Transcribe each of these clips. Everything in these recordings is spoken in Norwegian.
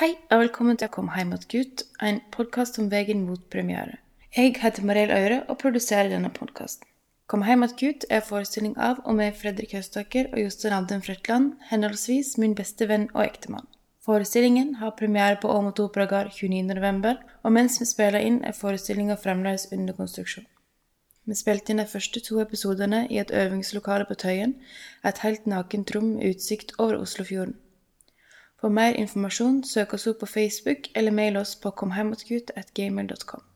Hei og velkommen til Kom heim mot gutt, en podkast om veien mot premiere. Jeg heter Mariell Øyre og produserer denne podkasten. Kom heim mot gutt er forestilling av og med Fredrik Høstaker og Jostein Abden Frøtland, henholdsvis min beste venn og ektemann. Forestillingen har premiere på Åmot Operagard 29.11, og mens vi spiller inn, er forestillinga fremdeles under konstruksjon. Vi spilte inn de første to episodene i et øvingslokale på Tøyen, et helt nakent rom med utsikt over Oslofjorden. For mer informasjon, søk oss opp på Facebook eller mail oss på komheimatgut.gmail.com.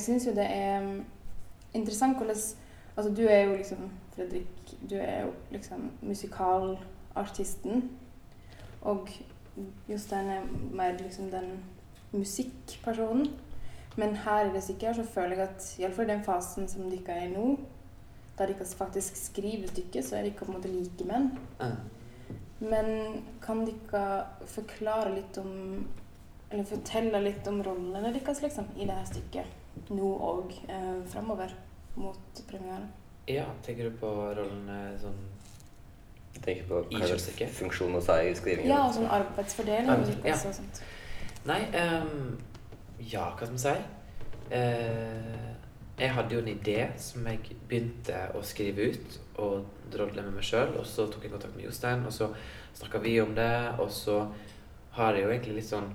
Jeg syns jo det er mm, interessant hvordan Altså, du er jo liksom Fredrik, du er jo liksom musikalartisten. Og Jostein er mer liksom den musikkpersonen. Men her i det stykket så føler jeg at iallfall i den fasen som dere er i nå, der dere faktisk skriver stykket, så er dere på en måte likemenn. Men kan dere forklare litt om Eller fortelle litt om rollene deres liksom, i det her stykket nå og eh, framover mot premieren? Ja, tenker du på rollen sånn Jeg tenker på hva slags funksjon hos deg i skrivingen. Ja, og sånn arbeidsfordeling Arbeids- ja. og sånt. Nei, um, ja, hva skal man si? Uh, jeg hadde jo en idé som jeg begynte å skrive ut og drodle med meg sjøl. Og så tok jeg kontakt med Jostein, og så snakka vi om det. Og så har jeg jo egentlig litt sånn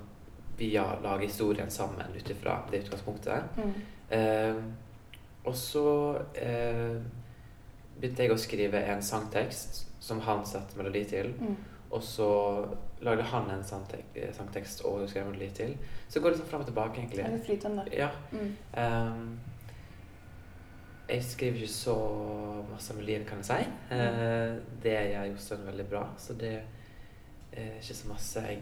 Vi har laget historien sammen ut ifra det utgangspunktet. Mm. Eh, og så eh, begynte jeg å skrive en sangtekst som han satte melodi til. Mm. Og så lagde han en sangtek sangtekst og skrev melodi til. Så går det sånn fram og tilbake, Det er egentlig. flytende. Ja. Mm. Eh, jeg skriver ikke så masse melodier, kan jeg si. Eh, det gjør Jostein veldig bra, så det er ikke så masse jeg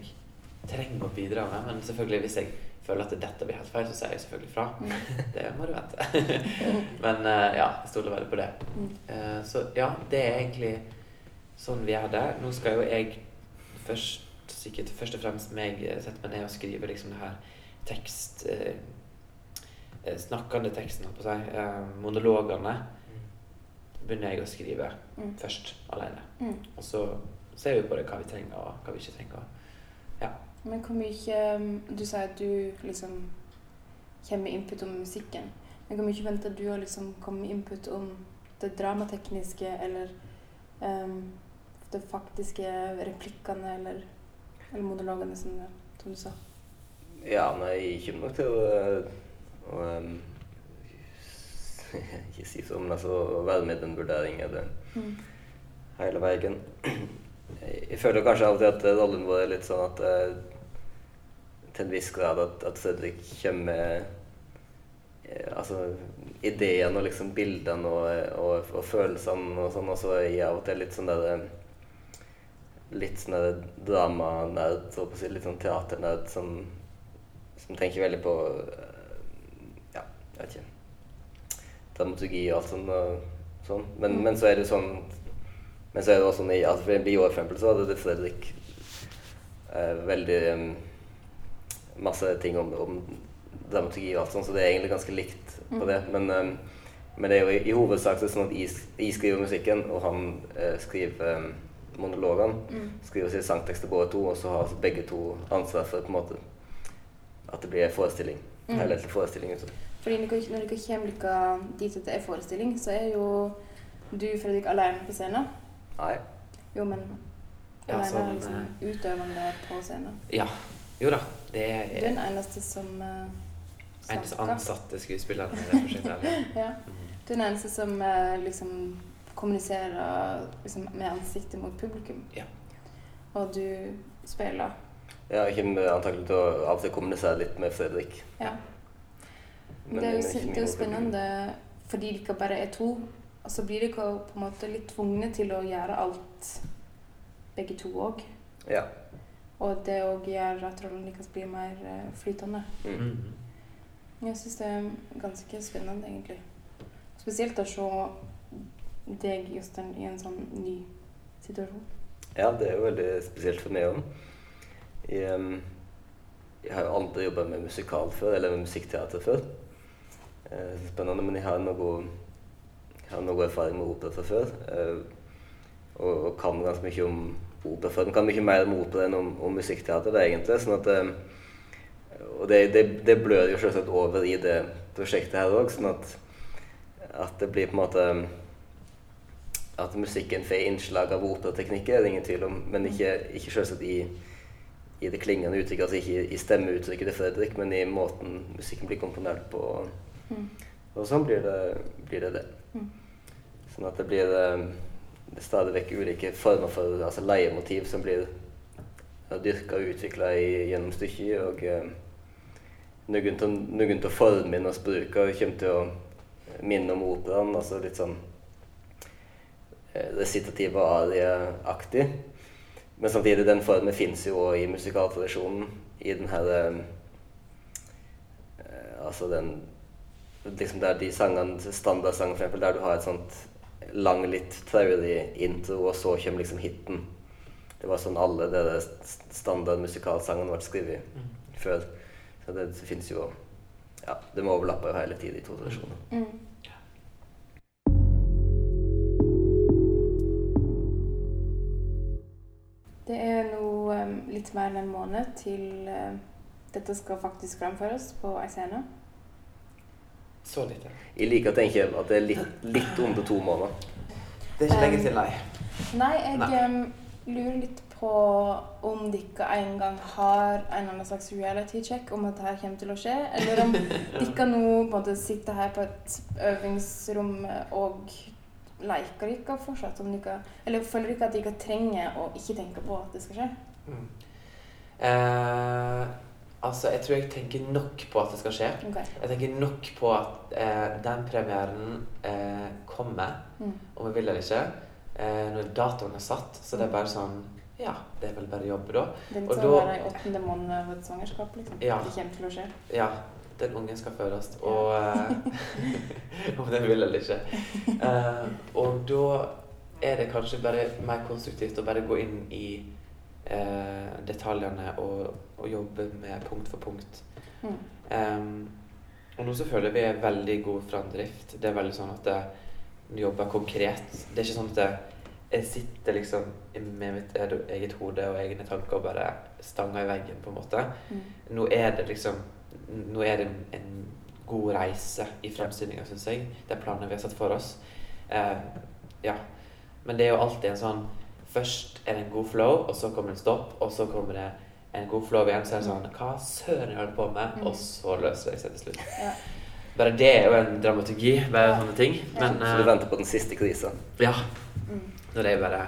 trenger å bidra med. Men selvfølgelig, hvis jeg føler at dette blir helt feil, så sier jeg selvfølgelig fra. Mm. Det må du vente. Men eh, ja, jeg stoler veldig på det. Mm. Eh, så ja, det er egentlig sånn vi gjør det. Nå skal jo jeg først, sikkert først og fremst meg eh, sette meg ned og skrive liksom det her tekst eh, Snakkende teksten, holdt på å si. Eh, monologene begynner jeg å skrive Mm. først alene. Mm. Og så ser vi på det hva vi trenger og hva vi ikke trenger. Men hvor mye um, Du sier at du liksom kommer med input om musikken. Men hvor mye venter du å liksom komme med input om det dramatekniske eller um, det faktiske replikkene eller, eller monologene, som, som du sa? Ja, nei, jeg kommer nok til å, å um, Ikke si så, men altså å være med i den vurderingen av det Mm. hele veien. Jeg, føler kanskje av og til at rollen vår er litt sånn at eh, til en viss grad at, at Fredrik kommer med eh, altså ideene og liksom bildene og, og, og følelsene og sånn, og så er jeg av og til litt sånn der eh, Litt sånn dramanerd, så si, litt sånn teaternerd som, som tenker veldig på eh, Ja, jeg vet ikke Dramaturgi og alt sånt. Og sånn. Men, men så er det sånn men så er det også sånn i altså for i år, for eksempel, så hadde det Fredrik eh, veldig masse ting om, om dramaturgi og alt sånt, så det er egentlig ganske likt på Mm. det. Men, um, men det er jo i, i hovedsak så er det sånn at jeg, jeg skriver musikken, og han eh, skriver um, monologene. Mm. Skriver sine sangtekster både to, og så har begge to ansvar for på en måte at det blir en forestilling. Mm. Helhetlig forestilling. ut. Fordi når dere, kommer dit at det er forestilling, så er jo du, Fredrik, alene på scenen. Nei. Jo, men Ja, alene sånn, liksom, utøvende på scenen. Ja. Jo da. Det Du er er den eneste som uh, eneste snakker. ansatte skuespilleren i det prosjektet. Ja. Du er den eneste som uh, liksom kommuniserer liksom, med ansiktet mot publikum. Ja. Og du spiller. Ja, jeg kommer antakelig til å av og til kommunisere litt med Fredrik. Ja. Men det er jo, ikke det er jo publikum. spennende fordi dere bare er to. Og så blir dere på en måte litt tvungne til å gjøre alt begge to òg. Ja. Og det òg gjør at rollen deres blir mer eh, flytende. Mm. Jeg syns det er ganske spennende, egentlig. Spesielt å se deg, Jostein, i en sånn ny situasjon. Ja, det er jo veldig spesielt for meg òg. Jeg, jeg har jo aldri jobba med musikal før, eller med musikkteater før. Eh, spennende, men jeg har noe, jeg har noe erfaring med opera fra før. Eh, og, og kan ganske mye om opera Den kan mye mer om opera enn om, om musikkteater, egentlig. Sånn at, eh, og det, det, det blør jo selvsagt over i det prosjektet her òg, sånn at, at det blir på en måte at musikken får innslag av operateknikker, er det ingen tvil om, men ikke, ikke selvsagt i, i det klingende uttrykket, altså ikke i stemmeuttrykket til Fredrik, men i måten musikken blir komponert på. Og, Og sånn blir det blir det. det. Mm. Sånn at det blir eh, stadig vekk ulike former for altså leiemotiv som blir dyrka og utvikla gjennom stykket. Og eh, noen til formene vi bruker, kommer til å minne om operaen. altså litt sånn eh, resitativ og arieaktig. Men samtidig, den formen fins jo òg i musikaltradisjonen. I den her eh, eh, Altså den liksom Der de sangene, standardsangene, for eksempel, der du har et sånt lang, litt traurig intro, og så kommer liksom hiten. Det var sånn alle de standard musikalsangene ble skrevet Mm. før. Så det, det fins jo Ja, de overlapper jo hele tiden i to tradisjonene. Mm. Det er nå um, litt mer enn en måned til uh, dette skal faktisk framføres på ei scene. Så lite. Jeg liker å tenke at det er litt, litt under to måneder. Det er ikke lenge til, nei. Nei, jeg Nei. Um, lurer litt på om dere en gang har en eller annen slags reality-check om at dette kommer til å skje, eller om dere nå måte sitter her på et øvingsrom og leker dere fortsatt. Om dere, eller føler dere at dere trenger å ikke tenke på at det skal skje? Mm. Eh, altså, jeg tror jeg tenker nok på at det skal skje. Okay. Jeg tenker nok på at eh, den premieren eh, kommer, Mm. om jeg vil eller ikke, eh, når datoen er satt. Så det er bare sånn Ja, det er vel bare jobb, da. Det er litt sånn å være i åttende måned av et svangerskap, liksom. Ja. Det kommer til å skje. Ja, den ungen skal fødes. Og eh, Om den vil eller ikke. Eh, og da er det kanskje bare mer konstruktivt å bare gå inn i eh, detaljene og, og jobbe med punkt for punkt. Mm. Um, og nå så føler vi er veldig god framdrift. Det er veldig sånn at jeg jobber konkret. Det er ikke sånn at jeg, jeg sitter liksom med mitt eget- hode og egne tanker og bare stanger i veggen, på en måte. Mm. Nå er det liksom Nå er det en god reise i fremstillinga, syns jeg. Det er planene vi har satt for oss. Eh, ja. Men det er jo alltid en sånn Først er det en god flow, og så kommer det en stopp, og så kommer det en god flow igjen. Så er det sånn Hva søren jeg holder på med? Mm. Og så løser det seg til slutt. Ja. Bare det er jo en dramaturgi, bare Ja. sånne ting. Men Så du eh, venter på den siste krisa. ja. Mm. Når jeg bare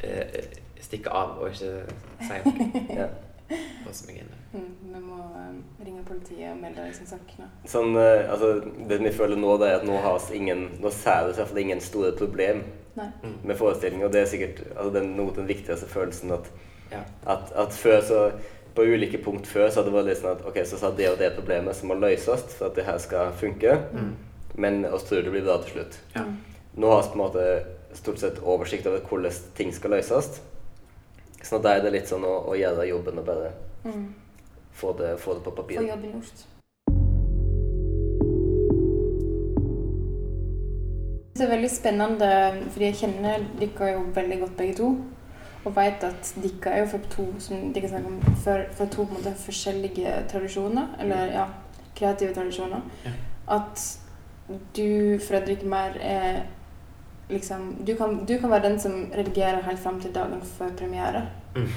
eh, stikker av og ikke sier noe. Ja. Passer meg inne. Mm. Vi må em, ringe politiet og melde deg som savna. Sånn, eh, altså, det vi føler nå, det er at nå har vi ingen Nå ser vi i hvert fall ingen store problem Nei. Mm. med forestillinga. Og det er sikkert altså, er noe den viktigste følelsen at, Ja. at, at før så På ulike punkt før så hadde det vært litt sånn at ok, så sa det og det problemet som må løses for at det her skal funke. Mm. Men oss tror det blir bra til slutt. Ja. Mm. Nå har vi på en måte stort sett oversikt over hvordan ting skal løses. Sånn at da er det litt sånn å, å gjøre jobben og bare Mm. få det, få det på Få papir. jobben gjort. Det er veldig spennende, fordi jeg kjenner dere jo veldig godt begge to. Og vet at dere er jo fra to som dere snakker om, for, fra to på en måte, forskjellige tradisjoner. Eller ja, kreative tradisjoner. Ja. At du, Fredrik, mer er liksom du kan, du kan være den som redigerer helt fram til dagen før premiere. Mm.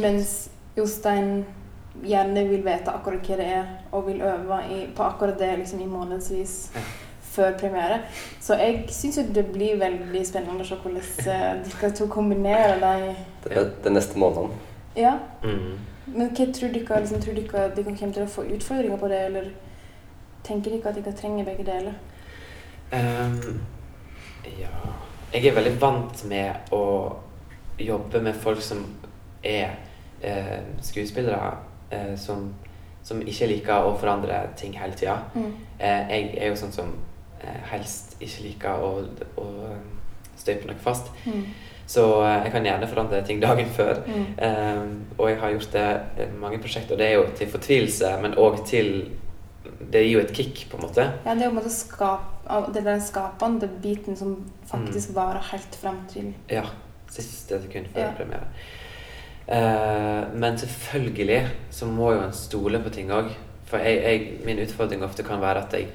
Mens Jostein gjerne vil vite akkurat hva det er, og vil øve i, på akkurat det liksom, i månedsvis Ja. før premiere. Så jeg syns det blir veldig spennende å se hvordan de dere to kombinerer de Det er de neste måneden. Ja. Mm. Men hva tror dere, liksom, tror dere dere kommer til å få utfordringer på det, eller tenker dere at dere trenger begge deler? Ehm, ja Jeg er veldig vant med å jobbe med folk som er eh, skuespillere eh, som, som ikke liker å forandre ting hele tida. Mm. Eh, jeg er jo sånn som eh, helst ikke liker å, å støype noe fast. Mm. Så eh, jeg kan gjerne forandre ting dagen før. Mm. Eh, og jeg har gjort det mange prosjekter, og det er jo til fortvilelse, men òg til Det gir jo et kick, på en måte. Ja, det er jo på en måte skap, det der skapene, den biten som faktisk Mm. varer helt fram til Ja. Siste sekund før Ja. premiere. Uh, men selvfølgelig så må jo en stole på ting òg. For jeg, jeg, min utfordring ofte kan være at jeg,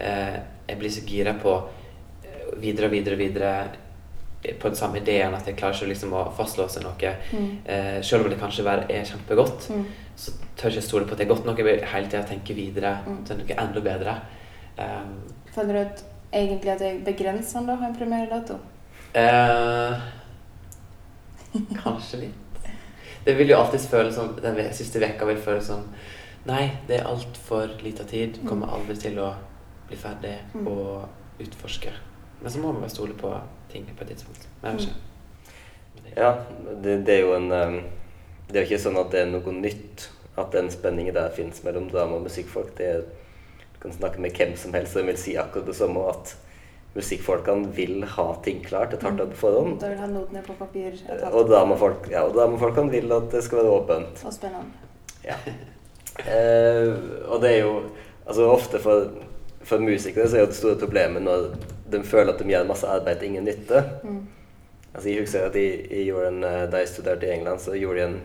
uh, jeg blir så gira på eh, videre og videre og videre på den samme ideen at jeg klarer ikke liksom å fastlåse noe. Mm. Eh, selv om det kanskje er kjempegodt, Mm. så tør jeg ikke stole på at det er godt nok. Jeg vil hele tida tenke videre Mm. til noe enda bedre. Um, Føler du at egentlig at det er begrensende å ha en premieredato? Eh, kanskje litt. Det vil jo alltid føles som Den siste veka vil føles som Nei, det er altfor lita tid. Kommer aldri til å bli ferdig Mm. og utforske. Men så må vi bare stole på ting på et tidspunkt. Men jeg vet ikke. Det- Ja, det, det er jo en um, Det er jo ikke sånn at det er noe nytt at den spenningen der fins mellom drama og musikkfolk. Det er, du kan snakke med hvem som helst som vil si akkurat det samme, at musikkfolkene vil ha ting klart et hardt år på forhånd. Da vil ha notene på papir. halvt Og dramafolk, ja, og dramafolkene vil at det skal være åpent. Og spennende. Ja. Eh, og det er jo Altså ofte for, for musikere så er jo det store problemet når de føler at de gjør masse arbeid til ingen nytte. Mm. Altså Jeg husker at jeg, jeg en, eh, Da jeg studerte i England, så gjorde jeg en,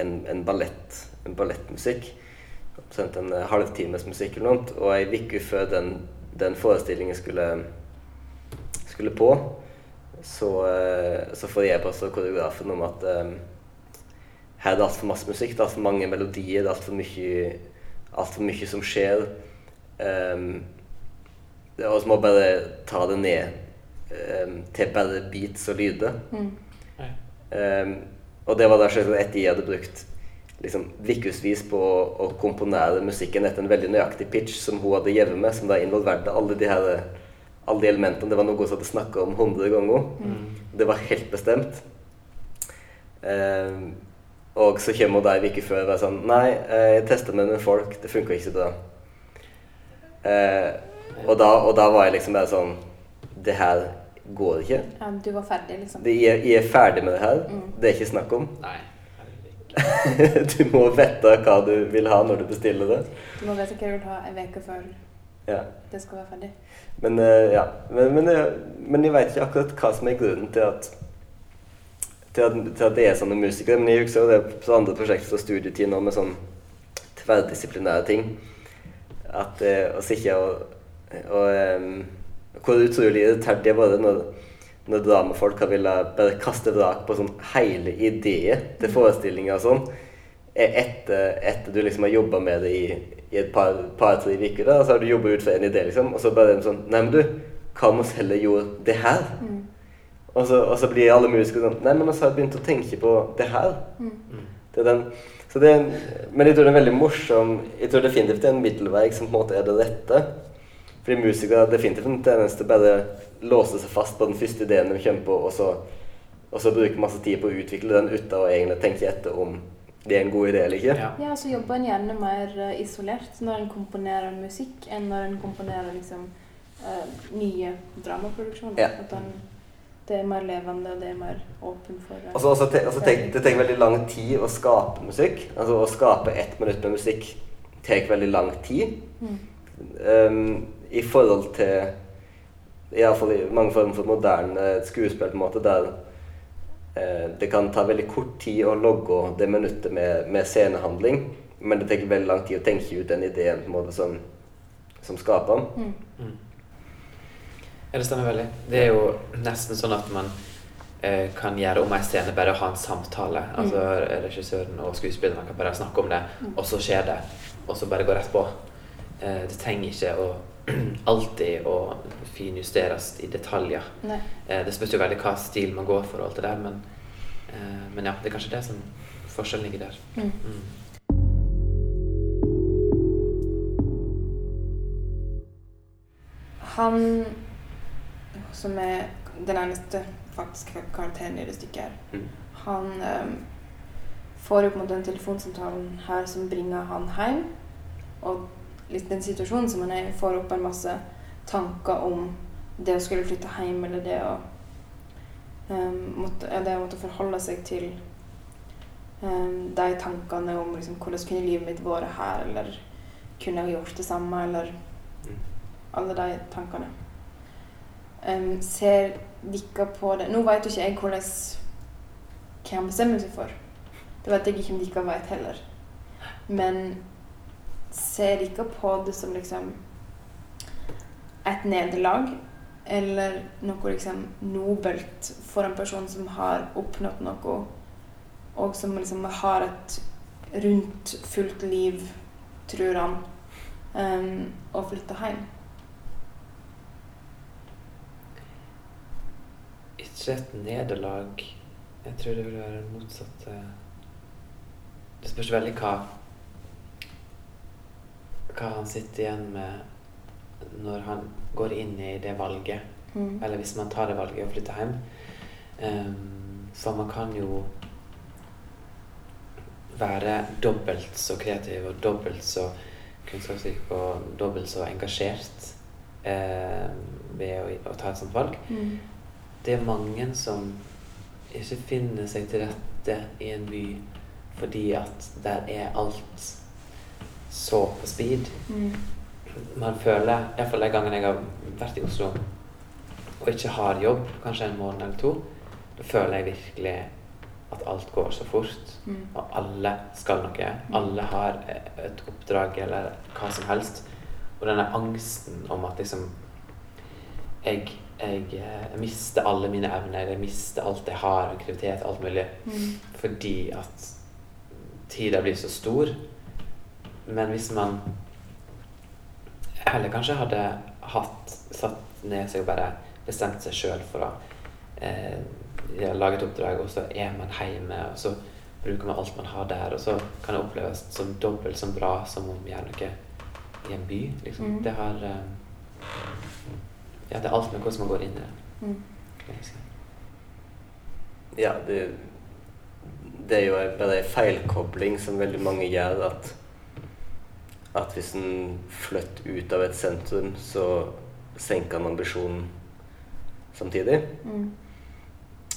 en, en ballett En ballettmusikk. Omtrent en eh, halvtimes musikk eller noe. Og ei uke før den, den forestillingen skulle, skulle på, så, eh, så får jeg på også koreografen om at um, her er det altfor masse musikk, det er altfor mange melodier, det er altfor mye, alt for mye som skjer. Um, og så må bare ta det ned um, til bare beats og lyder. Mm. Um, og det var da etter jeg hadde brukt liksom ukevis på å, å komponere musikken etter en veldig nøyaktig pitch som hun hadde gjevet med, som da involverte alle de her alle de elementene. Det var noe hun hadde snakka om hundre ganger. Mm. Det var helt bestemt. Um, og så kommer hun da ei uke før og er sånn Nei, eh, jeg testa med noen folk, det funka ikke så bra. Eh, og, da, og da var jeg liksom bare sånn Det her går ikke. Ja, du var ferdig, liksom. Det, jeg, jeg er ferdig med det her. Mm. Det er ikke snakk om. Nei. du må vite hva du vil ha når du bestiller det. Du må vite hva du vil ha en uke før Ja. det skal være ferdig. Men, uh, ja. men, men, jeg- men jeg veit ikke akkurat hva som er grunnen til at til at, til at det er sånne musikere. Men jeg husker det på andre prosjekter og studietid nå med sånn tverrdisiplinære ting. At uh, å sitte og, og em, Hvor utrolig irritert det var når, når dramafolk har villet bare kaste vrak på sånn hele ideer til forestillinger og sånn. Etter, etter du liksom har jobba med det i, i et par-tre par, uker, da, så har du jobba ut fra en idé, liksom, og så bare en sånn Nei, men du, hva om vi heller gjorde det her? Mm. Og så, og så blir alle musikere sånn Nei, men så har begynt å tenke på det her. Mm. Mm. Det er den, så det er men jeg tror det er veldig morsom Jeg tror definitivt det er en middelvei som på en måte er det rette. Fordi musikere har definitivt en tendens til bare låse seg fast på den første ideen de kommer på, og så, og så bruke masse tid på å utvikle den uten å egentlig tenke etter om det er en god idé eller ikke. Ja. Ja, så jobber en gjerne mer eh, isolert når en komponerer musikk, enn når en komponerer liksom uh, nye dramaproduksjoner. Ja. At den, det er mer levende, og det er mer åpen for uh, Altså, altså, te, altså tenk, det tar veldig lang tid å skape musikk. Altså Å skape ett minutt med musikk tar veldig lang tid. mm. Um, I forhold til Iallfall i mange former for moderne skuespill, på en måte, der eh, det kan ta veldig kort tid å logge det minuttet med, med scenehandling, men det tar veldig lang tid å tenke ut den ideen på en måte som, som skaper den. Mm. Mm. Ja, det stemmer veldig. Det er jo nesten sånn at man eh, kan gjøre om en scene bare å ha en samtale. Altså Regissøren og skuespillerne kan bare snakke om det, Mm. og så skjer det. Og så bare gå rett på. Eh, det trenger ikke å alltid å finjusteres i detaljer. Eh, det spørs jo veldig hva stil man går for og alt det der, men, eh, men ja, det er kanskje det som forskjellen ligger der. Mm. Mm. Han som er den eneste faktisk karakteren i det stykket her, Mm. han um, får jo på en måte den telefonsamtalen her som bringer han hjem. Og litt den situasjonen som man er i, får opp en masse tanker om det å skulle flytte hjem, eller det å um, måtte, ja, det å måtte forholde seg til um, de tankene om liksom, hvordan kunne livet mitt vært her, eller kunne jeg gjort det samme, eller Mm. alle de tankene. Um, ser dere på det Nå vet jo ikke jeg hvordan hva han bestemmer seg for. Det vet jeg ikke om dere vet heller. Men ser ikke på det som liksom et nederlag? Eller noe liksom nobelt for en person som har oppnådd noe, og som liksom har et rundt, fullt liv, tror han, um, og flytter hjem? Ikke et nederlag. Jeg tror det vil være motsatt. eh. Det spørs veldig hva Hva han sitter igjen med når han går inn i det valget. Mm. Eller hvis man tar det valget og flytter hjem. Um, for man kan jo være dobbelt så kreativ og dobbelt så kunnskapsrik og dobbelt så engasjert eh, ved å, å ta et sånt valg. Mm. Det er mange som ikke finner seg til rette i en by fordi at der er alt så på speed. Mm. Man føler, iallfall de gangene jeg har vært i Oslo og ikke har jobb, kanskje en måned eller to, da føler jeg virkelig at alt går så fort. Mm. Og alle skal noe. Alle har eh, et oppdrag eller hva som helst. Og denne angsten om at liksom Jeg, jeg, eh, jeg mister alle mine evner, jeg mister alt jeg har, aktivitet, alt mulig, Mm. fordi at tida blir så stor. Men hvis man heller kanskje hadde hatt satt ned seg og bare bestemt seg sjøl for å eh, lage et oppdrag, og så er man hjemme, og så bruker man alt man har der, og så kan det oppleves som dobbelt så bra som om vi gjør noe i en by. Liksom. Mm. Det har eh, Ja, det er alt med hvordan man går inn i det. Mm. Ja, det, det er jo bare en feilkobling som veldig mange gjør, at, at hvis en flytter ut av et sentrum, så senker en ambisjonen samtidig. Mm.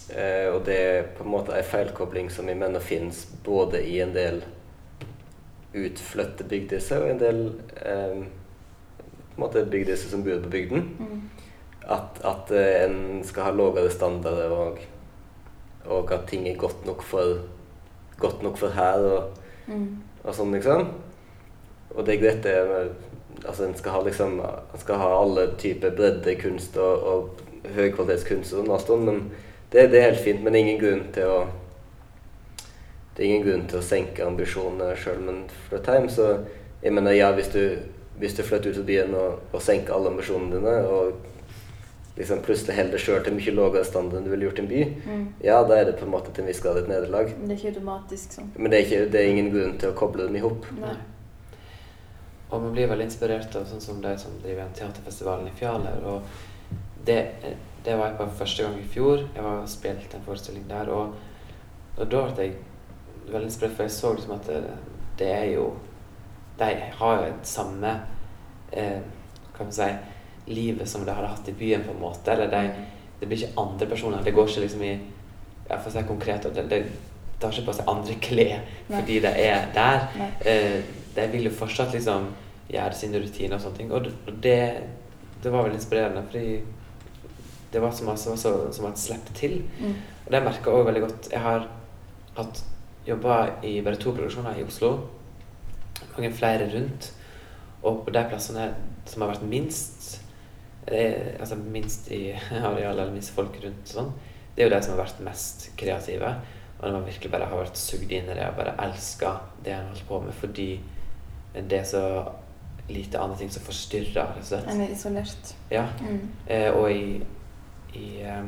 Eh, og det er på en måte en feilkobling som jeg mener finnes både i en del utflytte bygdiser og en del eh, på en måte bygdiser som bor på bygden. Mm. At, at eh, en skal ha lavere standarder, og, og at ting er godt nok for, godt nok for her, og, Mm. og sånn, liksom. Og det er greit, det med Altså, en skal ha liksom En skal ha alle typer breddekunst og, og høykvalitetskunst og sånn, men det, det er helt fint. Men det er ingen grunn til å Det er ingen grunn til å senke ambisjonene sjøl om en flytter hjem. Så jeg mener, ja, hvis du, hvis du flytter ut av byen og, og senker alle ambisjonene dine, og liksom plutselig holder deg sjøl til mye lavere standard enn du ville gjort i en by, Mm. ja, da er det på en måte til en viss grad et nederlag. Men det er ikke automatisk sånn. Men det er, ikke, det er ingen grunn til å koble dem i hop. Og man blir veldig inspirert av sånn som de som driver en teaterfestivalen i Fjaler. Og det, det var jeg på første gang i fjor. Jeg var og spilte en forestilling der. Og, og da ble jeg veldig inspirert, for jeg så liksom at det, det er jo De har jo et samme eh, Hva kan vi si livet som de hadde hatt i byen, på en måte. Eller de, det blir ikke andre personer. Det går ikke liksom i ja, For å si konkret det, det tar ikke på seg andre klær fordi de er der. Nei. Eh, de vil jo fortsatt liksom gjøre sine rutiner og sånne ting. Og det, det, var veldig inspirerende, fordi det var så masse så- som var sluppet til. Mm. Og det merka jeg også veldig godt. Jeg har hatt jobba i bare to produksjoner i Oslo. Mange flere rundt. Og på de plassene som har vært minst er, Altså minst i areal eller minst folk rundt sånn, det er jo de som har vært mest kreative. Og de har virkelig bare har vært sugd inn i det og bare elska det en holdt på med fordi det er så lite andre ting som forstyrrer, rett og slett. En er isolert. Ja. Mm. Eh, og i, i, eh,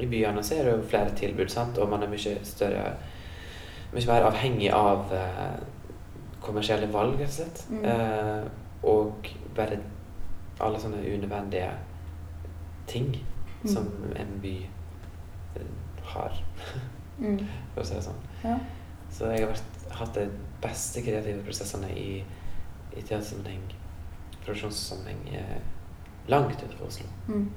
i byene så er det jo flere tilbud, sant? og man er mye større Mye mer avhengig av eh, kommersielle valg, rett og slett. Mm. Eh, og bare alle sånne unødvendige ting Mm. som en by eh, har, Mm. for å si det sånn. Ja. Så jeg har vært, hatt de beste kreative prosessene i, i teatersammenheng, produksjonssammenheng, eh, langt utenfor Oslo. Mm.